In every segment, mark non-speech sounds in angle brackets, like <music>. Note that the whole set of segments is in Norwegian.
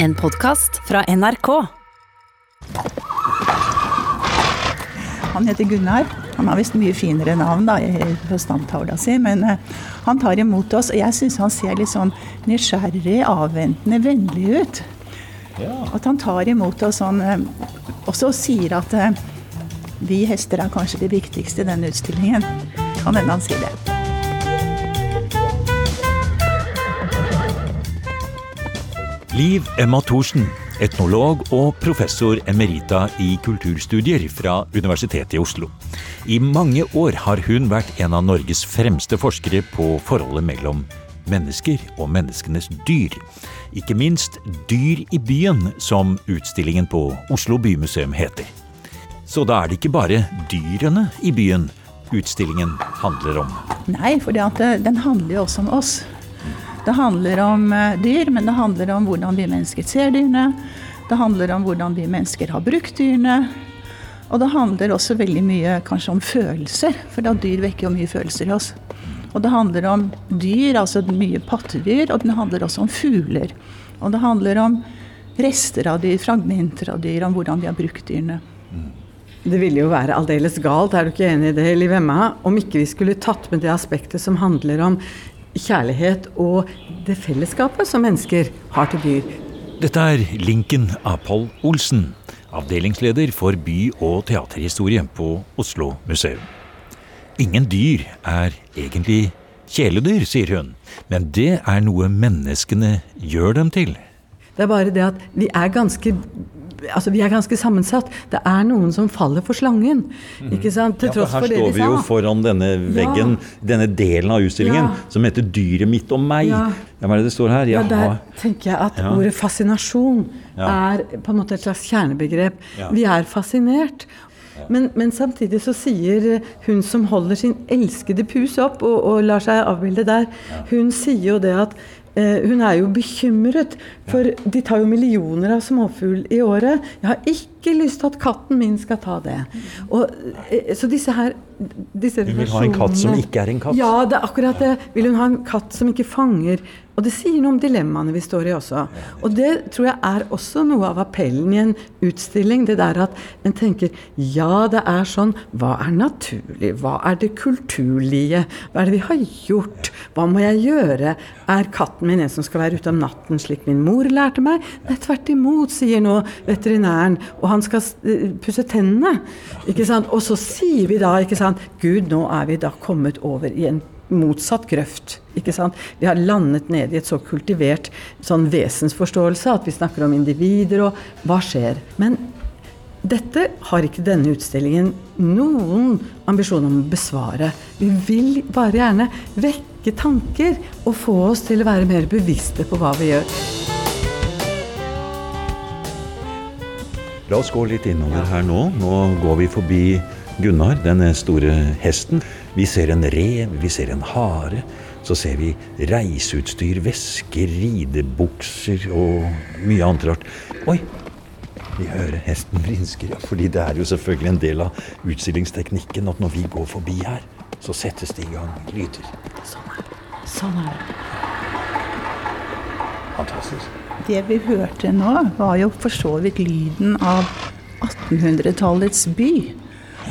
En podkast fra NRK. Han heter Gunnar. Han har visst mye finere navn da, på stamtavla si, men eh, han tar imot oss. Og jeg syns han ser litt sånn nysgjerrig, avventende, vennlig ut. At han tar imot oss sånn eh, Og så sier at eh, vi hester er kanskje det viktigste i denne utstillingen. Kan hende han sier det. Liv Emma Thorsen, etnolog og professor emerita i kulturstudier fra Universitetet i Oslo. I mange år har hun vært en av Norges fremste forskere på forholdet mellom mennesker og menneskenes dyr. Ikke minst Dyr i byen, som utstillingen på Oslo bymuseum heter. Så da er det ikke bare dyrene i byen utstillingen handler om. Nei, for den handler jo også om oss. Det handler om eh, dyr, men det handler om hvordan vi mennesker ser dyrene. Det handler om hvordan vi mennesker har brukt dyrene. Og det handler også veldig mye kanskje om følelser, for da dyr vekker jo mye følelser i oss. Og det handler om dyr, altså mye pattedyr, og det handler også om fugler. Og det handler om rester av dyr, fragmenter av dyr, om hvordan vi har brukt dyrene. Det ville jo være aldeles galt, er du ikke enig i det, Liv Emma, om ikke vi skulle tatt med det aspektet som handler om kjærlighet og det fellesskapet som mennesker har til dyr. Dette er Linken Apol Olsen, avdelingsleder for by- og teaterhistorie på Oslo museum. Ingen dyr er egentlig kjæledyr, sier hun, men det er noe menneskene gjør dem til. Det er bare det at vi er ganske Altså, vi er ganske sammensatt. Det er noen som faller for slangen. Ikke sant? Til Ja, for det her sa. Her står vi jo foran denne veggen, denne delen av utstillingen, Ja. som heter 'Dyret mitt og meg'. Ja. Ja, hva er det det står her? Ja, der tenker jeg at Ja. ordet fascinasjon Ja. er på en måte et slags kjernebegrep. Ja. Vi er fascinert. Men, men samtidig så sier hun som holder sin elskede pus opp og, og lar seg avbilde der, hun sier jo det at hun er jo bekymret, for de tar jo millioner av småfugl i året. Jeg har ikke lyst til at katten min skal ta det. Og, eh, så disse her disse Hun vil ha en katt som ikke er en katt. Ja, det er akkurat det. Vil hun ha en katt som ikke fanger? Og det sier noe om dilemmaene vi står i også. Og det tror jeg er også noe av appellen i en utstilling. Det der at en tenker ja, det er sånn. Hva er naturlig? Hva er det kulturlige? Hva er det vi har gjort? Hva må jeg gjøre? Er katten min en som skal være ute om natten, slik min mor lærte meg? Nei, tvert imot, sier nå veterinæren. Og han skal eh, pusse tennene. Ikke sant? Og så sier vi da, ikke sant Gud, nå er vi da kommet over i en motsatt grøft. ikke sant? Vi har landet ned i et så kultivert sånn vesensforståelse at vi snakker om individer og hva skjer. Men dette har ikke denne utstillingen noen ambisjon om å besvare. Vi vil bare gjerne vekke tanker og få oss til å være mer bevisste på hva vi gjør. La oss gå litt innover her nå. Nå går vi forbi Gunnar, den store hesten. Vi ser en rev, vi ser en hare. Så ser vi reiseutstyr, vesker, ridebukser og mye annet rart. Oi! Vi hører hesten vrinsker, ja, fordi det er jo selvfølgelig en del av utstillingsteknikken at når vi går forbi her, så settes det i gang lyder. Sånn er det. Fantastisk. Det vi hørte nå, var jo for så vidt lyden av 1800-tallets by.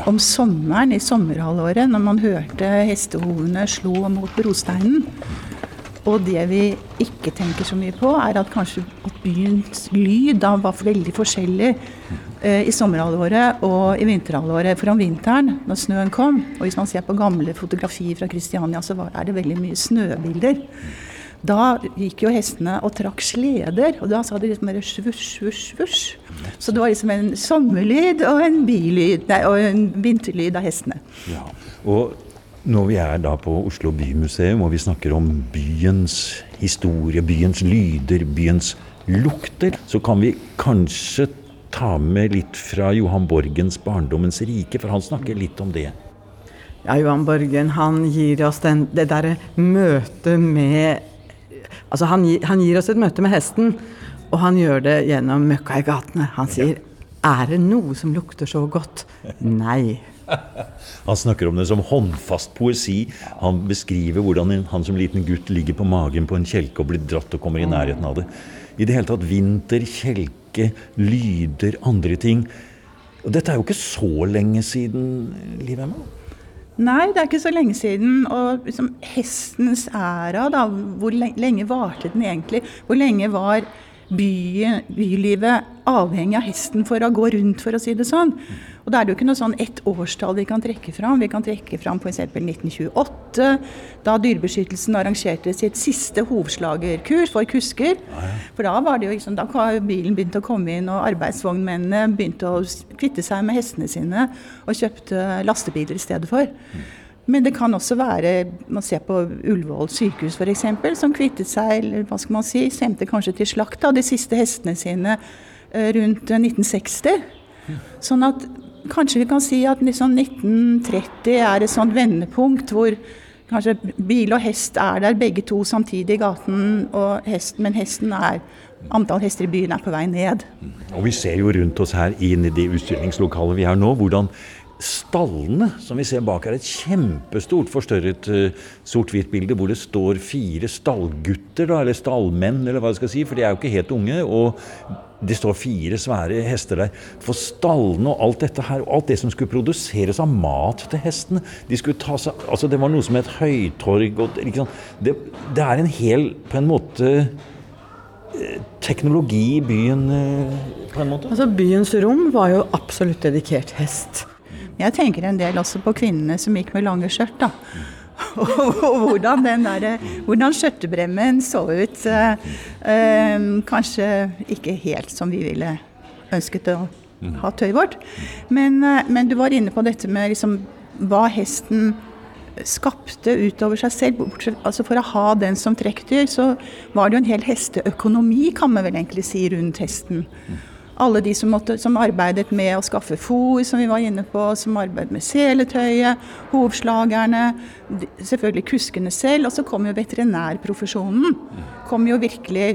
Om sommeren, i sommerhalvåret, når man hørte hestehovene slå mot brosteinen. Og det vi ikke tenker så mye på, er at kanskje at byens lyd da var veldig forskjellig eh, i sommerhalvåret og i vinterhalvåret. For om vinteren, når snøen kom, og hvis man ser på gamle fotografier fra Kristiania, så var, er det veldig mye snøbilder. Da gikk jo hestene og trakk sleder, og da sa de liksom bare svusj, svusj, svusj. Så det var liksom en sommerlyd og en bylyd, nei, og en vinterlyd av hestene. Ja, og når vi er da på Oslo bymuseum og vi snakker om byens historie, byens lyder, byens lukter, så kan vi kanskje ta med litt fra Johan Borgens 'Barndommens rike', for han snakker litt om det. Ja, Johan Borgen han gir oss den, det derre møtet med Altså, han, han gir oss et møte med hesten, og han gjør det gjennom møkka i gatene. Han sier 'Er det noe som lukter så godt?' Nei. <laughs> Han snakker om det som håndfast poesi. Han beskriver hvordan han som liten gutt ligger på magen på en kjelke og blir dratt og kommer i nærheten av det. I det hele tatt vinter, kjelke, lyder, andre ting. Og dette er jo ikke så lenge siden, Liv Emma? Nei, det er ikke så lenge siden. Og liksom, hestens æra, da, hvor lenge varte den egentlig? Hvor lenge var byen, bylivet avhengig av hesten for å gå rundt, for å si det sånn? Og da er det jo ikke noe sånn ett årstall vi kan trekke fram. Vi kan trekke fram f.eks. 1928, da Dyrebeskyttelsen arrangerte sitt siste hovslagerkurs for kusker. For da var det jo liksom, da bilen begynt å komme inn, og arbeidsvognmennene begynte å kvitte seg med hestene sine og kjøpte lastebiler i stedet for. Men det kan også være Man ser på Ullevål sykehus f.eks., som kvittet seg, eller hva skal man si, sendte kanskje til slakt av de siste hestene sine eh, rundt 1960. Sånn at Kanskje vi kan si at liksom 1930 er et sånt vendepunkt hvor kanskje bil og hest er der begge to samtidig i gaten, hest, men hesten er Antall hester i byen er på vei ned. Og Vi ser jo rundt oss her inn i de utstillingslokalene vi har nå, hvordan stallene som vi ser bak her, et kjempestort forstørret uh, sort-hvitt bilde hvor det står fire stallgutter, da, eller stallmenn, eller hva jeg skal si, for de er jo ikke helt unge. og det står fire svære hester der. For stallene og alt dette her, og alt det som skulle produseres av mat til hestene de skulle ta seg, altså Det var noe som het høytorg. Og, det, det, er en hel, på en måte eh, teknologi i byen eh, på en måte? Altså Byens rom var jo absolutt dedikert hest. Jeg tenker en del også på kvinnene som gikk med lange skjørt. da <laughs> og hvordan den der, hvordan skjørtebremmen så ut. Eh, kanskje ikke helt som vi ville ønsket å ha tøyet vårt. Men, eh, men, du var inne på dette med liksom, hva hesten skapte utover seg selv. Altså For å ha den som trekkdyr, så var det jo en hel hesteøkonomi, kan man vel egentlig si, rundt hesten alle de som, måtte, som, arbeidet med å skaffe fôr, som vi var inne på, som arbeidet med seletøyet, hovslagerne, selvfølgelig kuskene selv. Og så kom jo veterinærprofesjonen. Kom jo virkelig,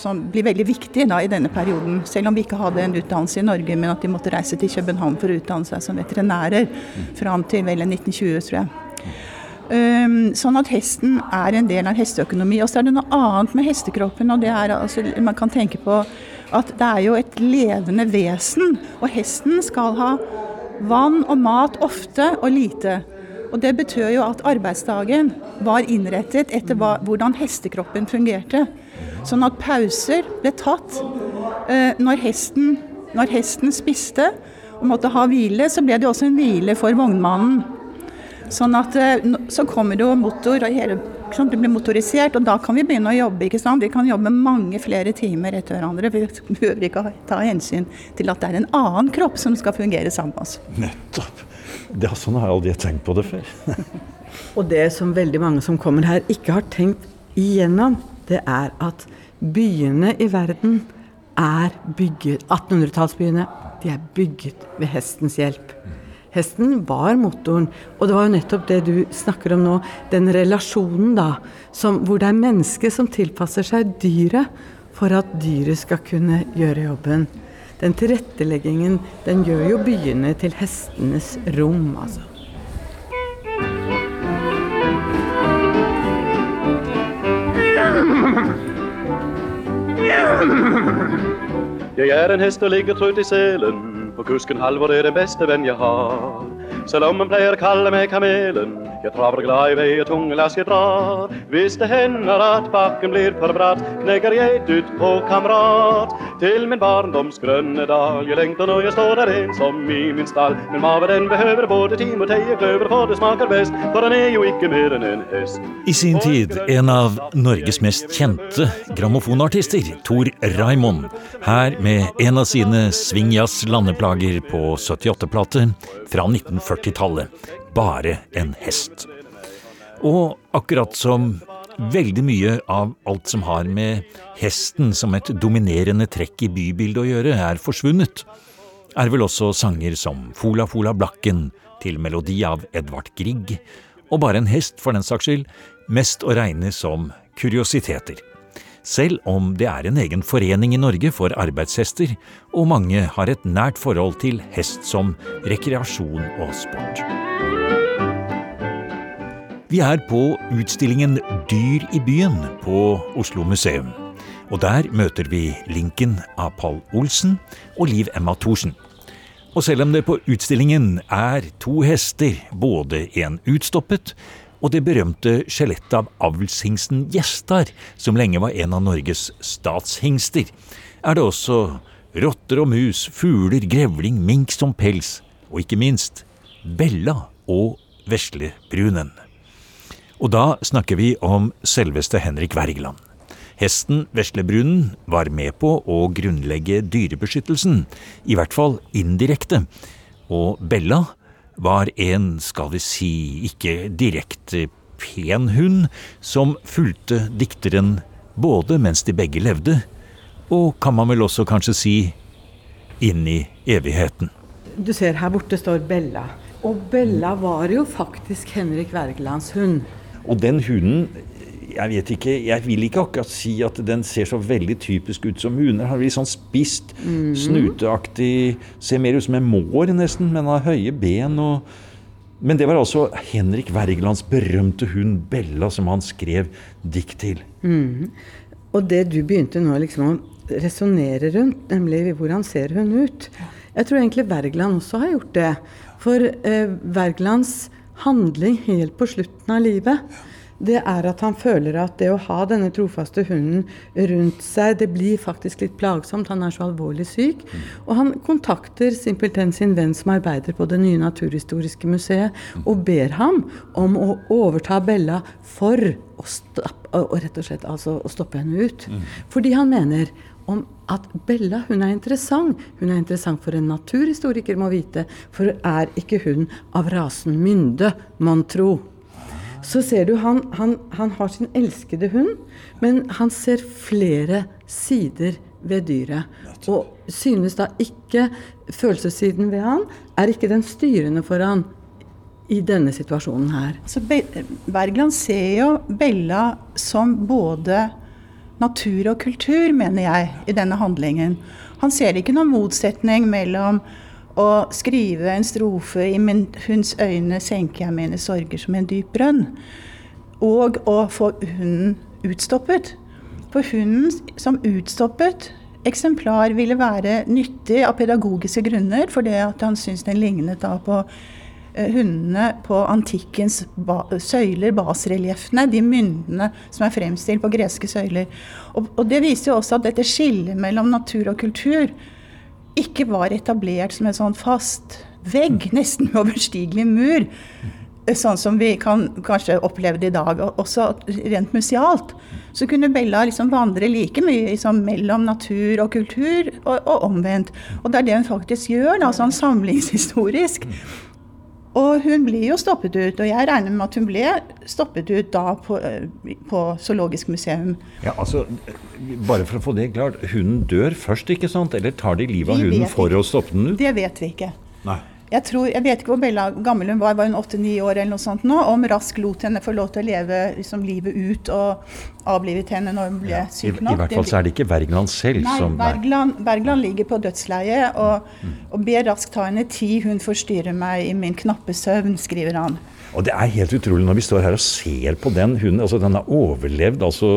som blir veldig viktig da, i denne perioden. Selv om vi ikke hadde en utdannelse i Norge, men at de måtte reise til København for å utdanne seg som veterinærer fram til vel 1920, tror jeg. Um, sånn at hesten er en del av hesteøkonomi. Og så er det noe annet med hestekroppen. og det er altså, Man kan tenke på at det er jo et levende vesen. Og hesten skal ha vann og mat ofte og lite. Og Det betyr jo at arbeidsdagen var innrettet etter hva, hvordan hestekroppen fungerte. Sånn at pauser ble tatt. Eh, når, hesten, når hesten spiste og måtte ha hvile, så ble det også en hvile for vognmannen. Sånn at eh, Så kommer det jo motor, og hele, det blir motorisert, og da kan vi begynne å jobbe. ikke sant? Vi kan jobbe mange flere timer etter hverandre. Vi behøver ikke ta hensyn til at det er en annen kropp som skal fungere sammen med oss. Nettopp. Det, sånn har jeg aldri tenkt på det før. <laughs> og det som veldig mange som kommer her ikke har tenkt igjennom, det er at byene i verden er bygget 1800-tallsbyene. De er bygget ved hestens hjelp. Hesten var motoren. Og det var jo nettopp det du snakker om nå, den relasjonen da, som, hvor det er mennesket som tilpasser seg dyret for at dyret skal kunne gjøre jobben. Den tilretteleggingen, den gjør jo byene til hestenes rom, altså. Jeg er en hest og ligger trutt i selen. For kusken Halvor er den beste venn jeg har. Selv om han pleier å kalle meg Kamelen. Jeg traver glad i vei og tunge lass jeg drar. Hvis det hender at bakken blir for bratt, knegger jeg ut på kamerat. Til min barndoms grønne dal. Jeg lengter når jeg står der ensom i min stall. Men mave den behøver både tim og teie kløver, for det smaker best. For han er jo ikke mer enn en hest. I sin tid en av Norges mest kjente grammofonartister, Tor Raimond. Her med en av sine swingjazz landeplager på 78-plate fra 1940-tallet. Bare en hest. Og akkurat som veldig mye av alt som har med hesten som et dominerende trekk i bybildet å gjøre, er forsvunnet, er vel også sanger som Fola Fola Blakken til melodi av Edvard Grieg, og Bare en hest, for den saks skyld, mest å regne som kuriositeter selv om det er en egen forening i Norge for arbeidshester, og mange har et nært forhold til hest som rekreasjon og sport. Vi er på utstillingen Dyr i byen på Oslo museum. Og der møter vi Lincoln Paul Olsen og Liv Emma Thorsen. Og selv om det på utstillingen er to hester, både en utstoppet og det berømte skjelettet av avlshingsten Gjestar, som lenge var en av Norges statshingster, er det også rotter og mus, fugler, grevling, mink som pels, og ikke minst Bella og veslebrunen. Og da snakker vi om selveste Henrik Wergeland. Hesten Veslebrunen var med på å grunnlegge dyrebeskyttelsen, i hvert fall indirekte. Og Bella var en, skal vi si, ikke direkte pen hund, som fulgte dikteren både mens de begge levde, og kan man vel også kanskje si inn i evigheten. Du ser her borte står Bella. Og Bella var jo faktisk Henrik Wergelands hund. Og den hunden jeg vet ikke, jeg vil ikke akkurat si at den ser så veldig typisk ut som hunder. Har blir sånn spist, mm. snuteaktig Ser mer ut som en mår, nesten, men har høye ben og Men det var altså Henrik Wergelands berømte hund Bella som han skrev dikt til. Mm. Og det du begynte nå liksom å resonnere rundt, nemlig hvordan ser hun ut Jeg tror egentlig Wergeland også har gjort det. For eh, Wergelands handling helt på slutten av livet det er at han føler at det å ha denne trofaste hunden rundt seg, det blir faktisk litt plagsomt. Han er så alvorlig syk. Og han kontakter simpelthen sin venn som arbeider på det nye naturhistoriske museet, og ber ham om å overta Bella for å, stoppe, og rett og slett altså å stoppe henne ut. Fordi han mener om at Bella hun er interessant. Hun er interessant for en naturhistoriker, må vite. For er ikke hun av rasen mynde, mon tro? så ser du han, han, han har sin elskede hund, men han ser flere sider ved dyret. Og synes da ikke følelsessiden ved han er ikke den styrende for han i denne situasjonen her. Så Bergland ser jo Bella som både natur og kultur, mener jeg, i denne handlingen. Han ser ikke noen motsetning mellom å skrive en strofe i min hunds øyne senker jeg mine sorger som en dyp brønn. Og å få hunden utstoppet. For hunden som utstoppet eksemplar ville være nyttig av pedagogiske grunner, fordi at han syntes den lignet da på hundene på antikkens ba søyler, basrelieffene, de myndene som er fremstilt på greske søyler. Og, og det viser jo også at dette skillet mellom natur og kultur ikke var etablert som en sånn fast vegg, nesten uoverstigelig mur. Sånn som vi kan kanskje oppleve det i dag, også rent musealt. Så kunne Bella liksom vandre like mye liksom, mellom natur og kultur, og, og, omvendt. Og det er det hun faktisk gjør, da, sånn samlingshistorisk. Og hun blir jo stoppet ut, og jeg regner med at hun ble stoppet ut da på, eh, på Zoologisk museum. Ja, altså, Bare for å få det klart, hunden dør først, ikke sant? Eller tar de livet av hunden for ikke. å stoppe den ut? Det vet vi ikke. Nei. Jeg, tror, jeg vet ikke hvor Bella gammel hun var, var hun åtte-ni år eller noe sånt nå? Om Rask lot henne få lov til å leve liksom, livet ut og avlivet henne når hun ble ja, syk nok. I, I, hvert fall så er det ikke Wergeland selv nei, som Bergland, Bergland ligger på dødsleiet og, mm. og ber Rask ta henne tid, hun forstyrrer meg i min knappe søvn, skriver han. Og det er helt utrolig når vi står her og ser på den hunden. altså Den har overlevd. altså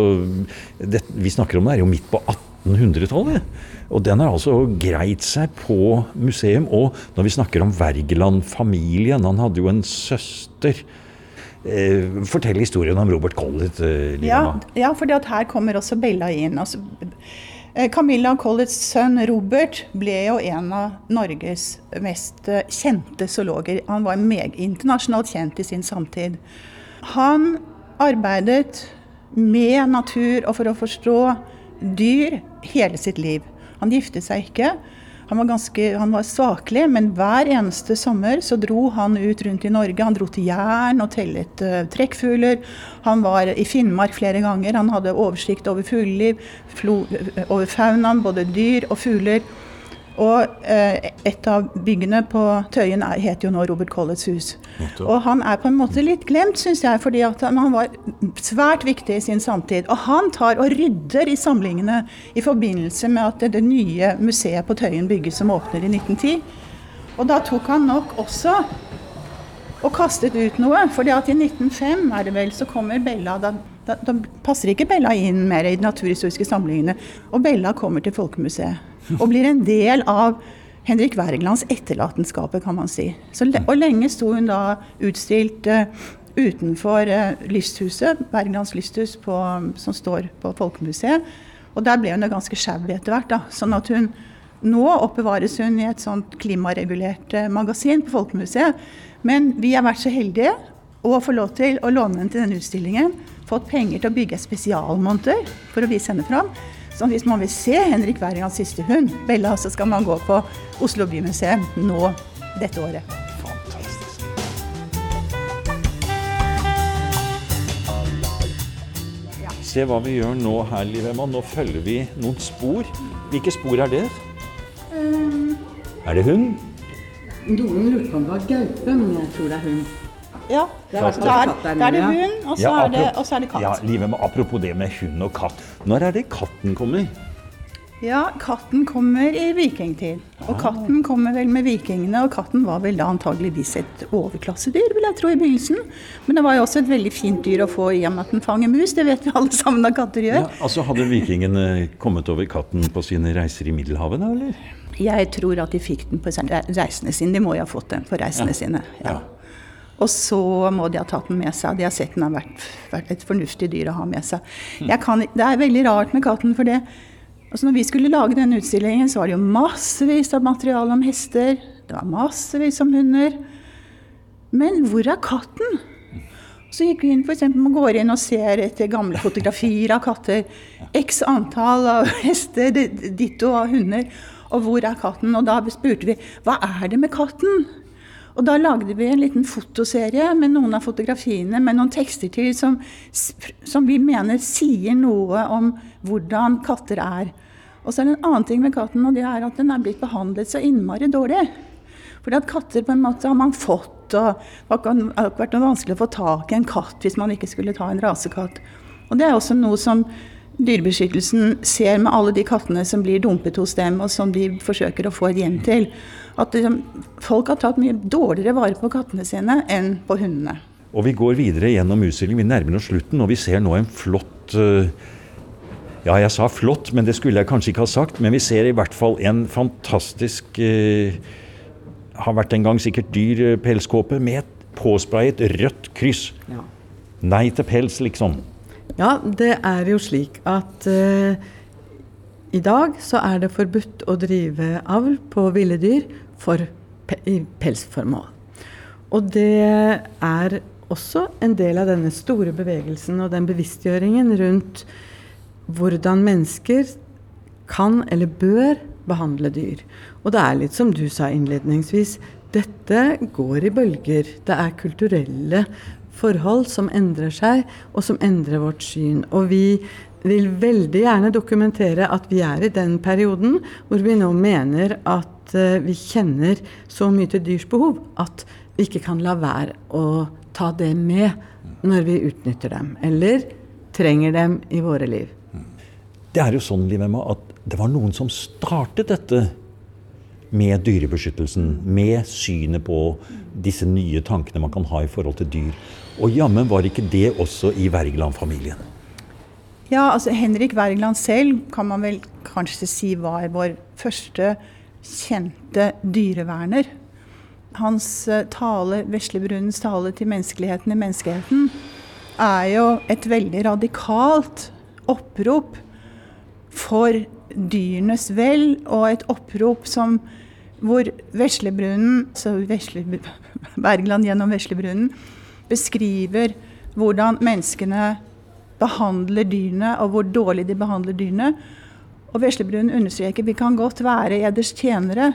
det, Vi snakker om det er jo midt på 1800-tallet. Og den har altså greit seg på museum. Og når vi snakker om Wergeland-familien Han hadde jo en søster. Eh, fortell historien om Robert Collett. Eh, ja, ja for her kommer også Bella inn. Altså, eh, Camilla Colletts sønn Robert ble jo en av Norges mest eh, kjente zoologer. Han var internasjonalt kjent i sin samtid. Han arbeidet med natur og for å forstå dyr hele sitt liv. Han giftet seg ikke. Han var, ganske, han var svakelig, men hver eneste sommer så dro han ut rundt i Norge. Han dro til Jæren og tellet uh, trekkfugler. Han var i Finnmark flere ganger. Han hadde oversikt over fugleliv, over faunaen, både dyr og fugler. Og eh, et av byggene på Tøyen er, heter jo nå Robert Colletts hus. Og han er på en måte litt glemt, syns jeg, fordi han var svært viktig i sin samtid. Og han tar og rydder i samlingene i forbindelse med at det, det nye museet på Tøyen bygges, som åpner i 1910. Og da tok han nok også og kastet ut noe. fordi at i 1905 er det vel, så kommer Bella da, da, da passer ikke Bella inn mer i de naturhistoriske samlingene. Og Bella kommer til Folkemuseet. Og blir en del av Henrik Wergelands etterlatenskaper, kan man si. Så, og lenge sto hun da utstilt uh, utenfor uh, lysthuset, Wergelands lysthus på, som står på Folkemuseet. Og der ble hun ganske sjau etter hvert. da, sånn at hun nå oppbevares hun i et sånt klimaregulert uh, magasin på Folkemuseet. Men vi har vært så heldige å få lov til å låne henne til denne utstillingen. Fått penger til å bygge spesialmonter for å vise henne fram. Så hvis man vil se Henrik Wergelands siste hund, Bella, så skal man gå på Oslo bymuseum nå dette året. Fantastisk. Se hva vi gjør nå her, Liv Emma. Nå følger vi noen spor. Hvilke spor er det? Er det hund? Noen lurte på om det var gaupe, men jeg tror det er hund. Ja, Det er da er, der er det hund, og så, Ja, er, det, og så er det katt. Ja, Liv Emma, apropos det med hund og katt. Når er det katten kommer? Ja, katten kommer i vikingtid. Og katten kommer vel med vikingene, og katten var vel da antageligvis et overklassedyr, vil jeg tro, i begynnelsen. Men det var jo også et veldig fint dyr å få i og med at den fanger mus, det vet vi alle sammen at katter gjør. Ja, altså Hadde vikingene kommet over katten på sine reiser i Middelhavet, da, eller? Jeg tror at de fikk den på reisene sine. De må jo ha fått den på reisene sine. Ja. Og så må de ha tatt den med seg. De har sett den har vært, vært et fornuftig dyr å ha med seg. Jeg kan, det er veldig rart med katten, for det altså Når vi skulle lage denne utstillingen, så var det jo massevis av materiale om hester. Det var massevis om hunder. Men hvor er katten? Så gikk vi inn for eksempel, man går inn og ser etter gamle fotografier av katter. X antall av <laughs> hester, di- ditto av hunder. Og hvor er katten? Og da spurte vi hva er det med katten? Og da lagde vi en liten fotoserie med noen av fotografiene med noen tekster til som, som vi mener sier noe om hvordan katter er. Og så er det en annen ting med katten, og det er at den er blitt behandlet så innmari dårlig. Fordi at katter på en måte har man fått, og det har ikke vært noe vanskelig å få tak i en katt hvis man ikke skulle ta en rasekatt. Og det er også noe som Dyrebeskyttelsen ser med alle de kattene som blir dumpet hos dem, og som de forsøker å få et hjem til. At liksom, folk har tatt mye dårligere vare på kattene sine enn på hundene. Og vi går videre gjennom utstillingen. Vi nærmer oss slutten, og vi ser nå en flott eh, Ja, jeg sa flott, men det skulle jeg kanskje ikke ha sagt. Men vi ser i hvert fall en fantastisk eh, Har vært en gang sikkert dyr eh, pelskåpe med et påsprayet rødt kryss. Ja. Nei til pels, liksom. Ja, det er jo slik at uh, i dag så er det forbudt å drive avl på ville dyr for i pelsformål. Og det er også en del av denne store bevegelsen og den bevisstgjøringen rundt hvordan mennesker kan eller bør behandle dyr. Og det er litt som du sa innledningsvis, dette går i bølger. Det er kulturelle forhold som endrer seg, og som endrer vårt syn. Og vi vil veldig gjerne dokumentere at vi er i den perioden hvor vi nå mener at eh, vi kjenner så mye til dyrs behov at vi ikke kan la være å ta det med når vi utnytter dem, eller trenger dem i våre liv. Det er jo sånn, Liv Emma, at det var noen som startet dette med dyrebeskyttelsen, med synet på disse nye tankene man kan ha i forhold til dyr. Og jammen var ikke det også i Wergeland-familien. Ja, altså Henrik Wergeland selv kan man vel kanskje si var vår første kjente dyreverner. Hans eh, tale, Veslebrunens tale til menneskeligheten i menneskeheten, er jo et veldig radikalt opprop for dyrenes vel, og et opprop som hvor Veslebrunnen, så Vesle, Bergland gjennom Veslebrunnen, beskriver hvordan menneskene behandler dyrene, og hvor dårlig de behandler dyrene. Og Veslebrunnen understreker vi kan godt være eders tjenere,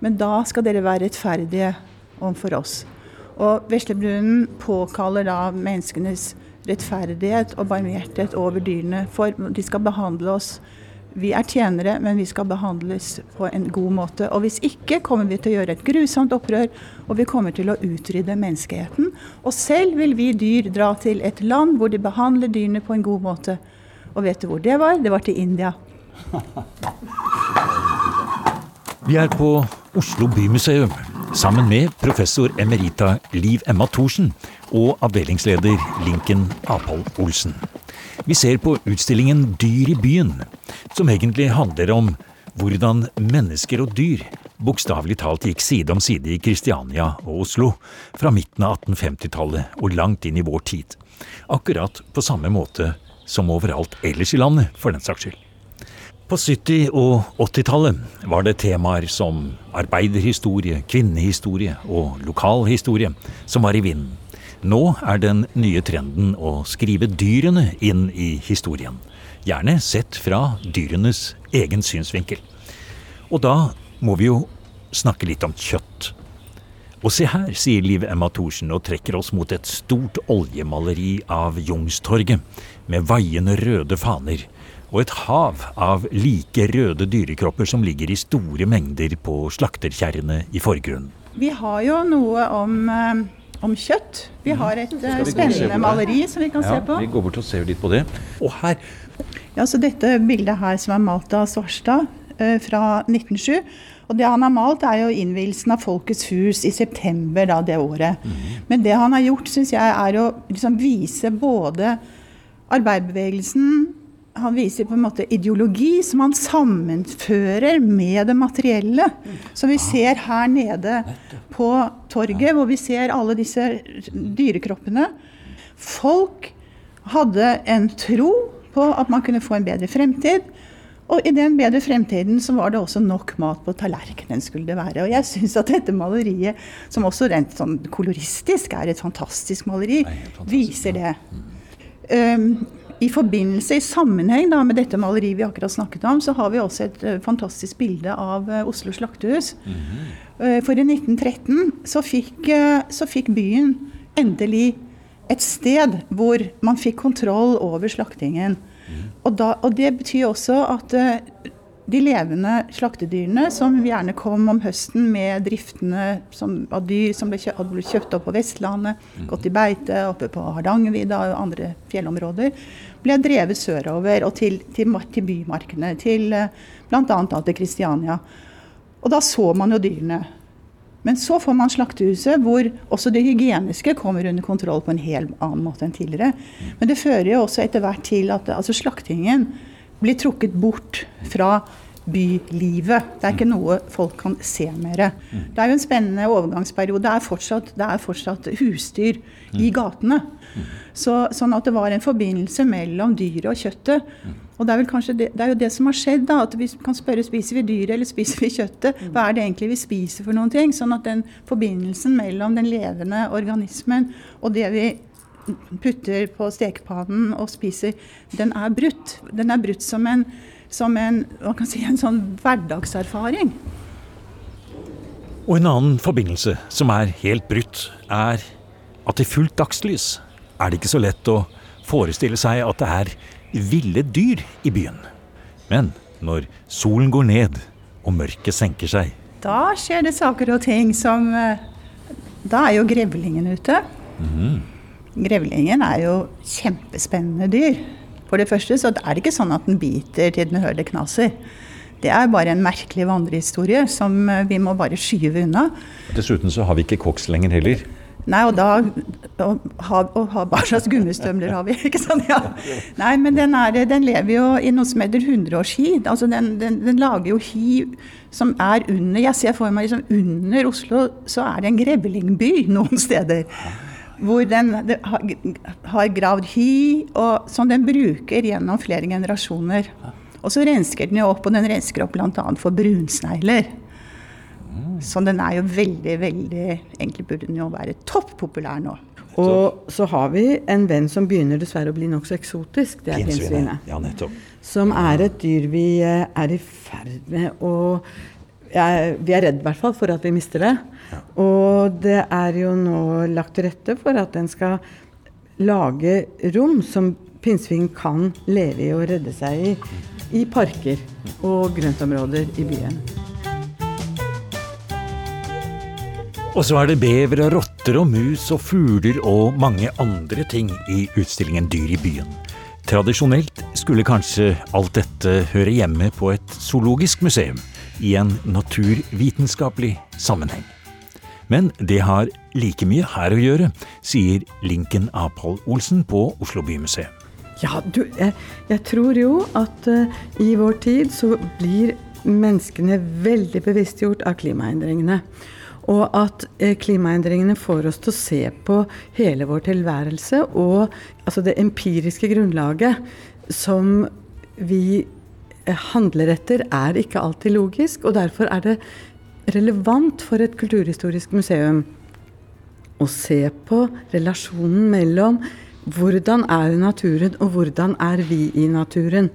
men da skal dere være rettferdige overfor oss. Og Veslebrunnen påkaller da menneskenes rettferdighet og barmhjertighet over dyrene, for de skal behandle oss vi er tjenere, men vi skal behandles på en god måte. Og hvis ikke kommer vi til å gjøre et grusomt opprør, og vi kommer til å utrydde menneskeheten. Og selv vil vi dyr dra til et land hvor de behandler dyrene på en god måte. Og vet du hvor det var? Det var til India. <laughs> Vi er på Oslo bymuseum. sammen med professor emerita Liv Emma Thorsen og avdelingsleder Linken Apol Olsen. Vi ser på utstillingen Dyr i byen, som egentlig handler om hvordan mennesker og dyr bokstavelig talt gikk side om side i Kristiania og Oslo fra midten av 1850-tallet og langt inn i vår tid. Akkurat på samme måte som overalt ellers i landet, for den saks skyld. På 70- og 80-tallet var det temaer som arbeiderhistorie, kvinnehistorie og lokalhistorie som var i vinden. Nå er den nye trenden å skrive dyrene inn i historien. Gjerne sett fra dyrenes egen synsvinkel. Og da må vi jo snakke litt om kjøtt. Og se her, sier Liv Emma Thorsen og trekker oss mot et stort oljemaleri av Jungstorget, med vaiende røde faner, og et hav av like røde dyrekropper som ligger i store mengder på slakterkjerrene i forgrunnen. Vi har jo noe om, eh, om kjøtt. Vi har et eh, spennende maleri som vi kan se på. Vi går bort og ser litt på det. Og her Ja, så Dette bildet her som er malt av Svarstad eh, fra 1907. Og Det han har malt, er jo innvielsen av Folkets hus i september da, det året. Men det han har gjort, syns jeg, er å liksom vise både arbeiderbevegelsen Han viser på en måte ideologi som han sammenfører med det materielle. Som vi ser her nede på torget, hvor vi ser alle disse dyrekroppene. Folk hadde en tro på at man kunne få en bedre fremtid. Og i den bedre fremtiden så var det også nok mat på tallerkenen. skulle det være. Og jeg syns at dette maleriet, som også rent sånn koloristisk er et fantastisk maleri, viser det. Um, I forbindelse, i sammenheng da, med dette maleriet vi akkurat snakket om, så har vi også et uh, fantastisk bilde av uh, Oslo slaktehus. Uh, for i 1913 så fikk, så fikk byen endelig et sted hvor man fikk kontroll over slaktingen. Og, da, og det betyr også at eh, de levende slaktedyrene, som gjerne kom om høsten med driftene som, av dyr som ble, kjøpt, blitt kjøpt opp på Vestlandet, gått i beite oppe på Hardangervidda og andre fjellområder, ble drevet sørover og til, til, til bymarkene, til eh, bl.a. til Kristiania. Og da så man jo dyrene. Men så får man slaktehuset, hvor også det hygieniske kommer under kontroll på en helt annen måte enn tidligere. Men det fører jo også etter hvert til at altså, slaktingen blir trukket bort fra bylivet. Det er ikke noe folk kan se mer. Det er jo en spennende overgangsperiode. Det er fortsatt, det er fortsatt husdyr i gatene. Så, sånn at det var en forbindelse mellom dyret og kjøttet. Og det er, vel kanskje det, det er jo det som har skjedd. da, at Vi kan spørre spiser vi dyret eller spiser vi kjøttet. Hva er det egentlig vi spiser for noen ting? Sånn at den forbindelsen mellom den levende organismen og det vi putter på stekepannen og spiser, den er brutt. Den er brutt som en, som en, si, en sånn hverdagserfaring. Og en annen forbindelse som er helt brutt, er at i fullt dagslys er det ikke så lett å forestille seg at det er ville dyr i byen. Men når solen går ned og mørket senker seg, Da skjer det saker og ting som eh, Da er jo grevlingen ute. Grevlingen er jo kjempespennende dyr. For det første så er det ikke sånn at den biter til den hører det knaser. Det er bare en merkelig vandrehistorie som eh, vi må bare skyve unna. Dessuten så har vi ikke koks lenger heller. Nei, og da og, ha, og Hva slags gummistøvler har vi? <laughs> ikke sant? Ja. Nei, men den, er, den lever jo i noe som heter hundreårshi. Altså den, den, den lager jo hi som er under Jeg ser for meg liksom under Oslo så er det en grevlingby noen steder. Hvor den har gravd hi, og, som den bruker gjennom flere generasjoner. Og så rensker den jo opp, og den rensker opp bl.a. for brunsnegler. Så den er jo veldig, veldig Egentlig burde den jo være topp populær nå. Og så har vi en venn som begynner dessverre å bli nokså eksotisk. Det er pinnsvinet. Ja, nettopp. Som er et dyr vi eh, er i ferd med å jeg, Vi er redd i hvert fall for at vi mister det. Og det er jo nå lagt til rette for at den skal lage rom som pinnsvin kan leve i og redde seg i, i parker og grøntområder i byen. Og så er det bever og rotter og mus og fugler og mange andre ting i utstillingen Dyr i byen. Tradisjonelt skulle kanskje alt dette høre hjemme på et zoologisk museum i en naturvitenskapelig sammenheng. Men det har like mye her å gjøre, sier Linken Apol Olsen på Oslo bymuseum. Ja, du, jeg, jeg tror jo at uh, i vår tid så blir menneskene veldig bevisstgjort av klimaendringene. Og at uh, klimaendringene får oss til å se på hele vår tilværelse og altså det empiriske grunnlaget som vi uh, handler etter, er ikke alltid logisk. Og derfor er det relevant for et kulturhistorisk museum å se på relasjonen mellom hvordan er naturen, og hvordan er vi i naturen?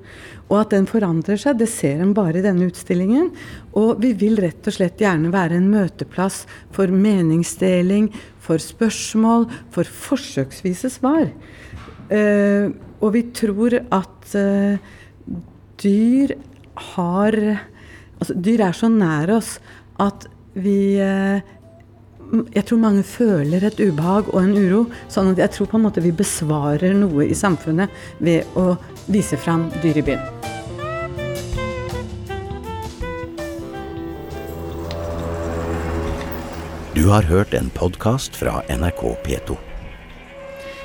Og at den forandrer seg, det ser en bare i denne utstillingen. Og vi vil rett og slett gjerne være en møteplass for meningsdeling, for spørsmål, for forsøksvise svar. Uh, og vi tror at uh, dyr har Altså, dyr er så nær oss at vi uh, jeg tror mange føler et ubehag og en uro. Sånn at jeg tror på en måte vi besvarer noe i samfunnet ved å vise fram dyr i byen. Du har hørt en podkast fra NRK P2.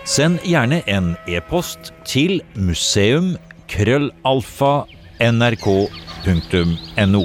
Send gjerne en e-post til museum krøllalfa nrk.no.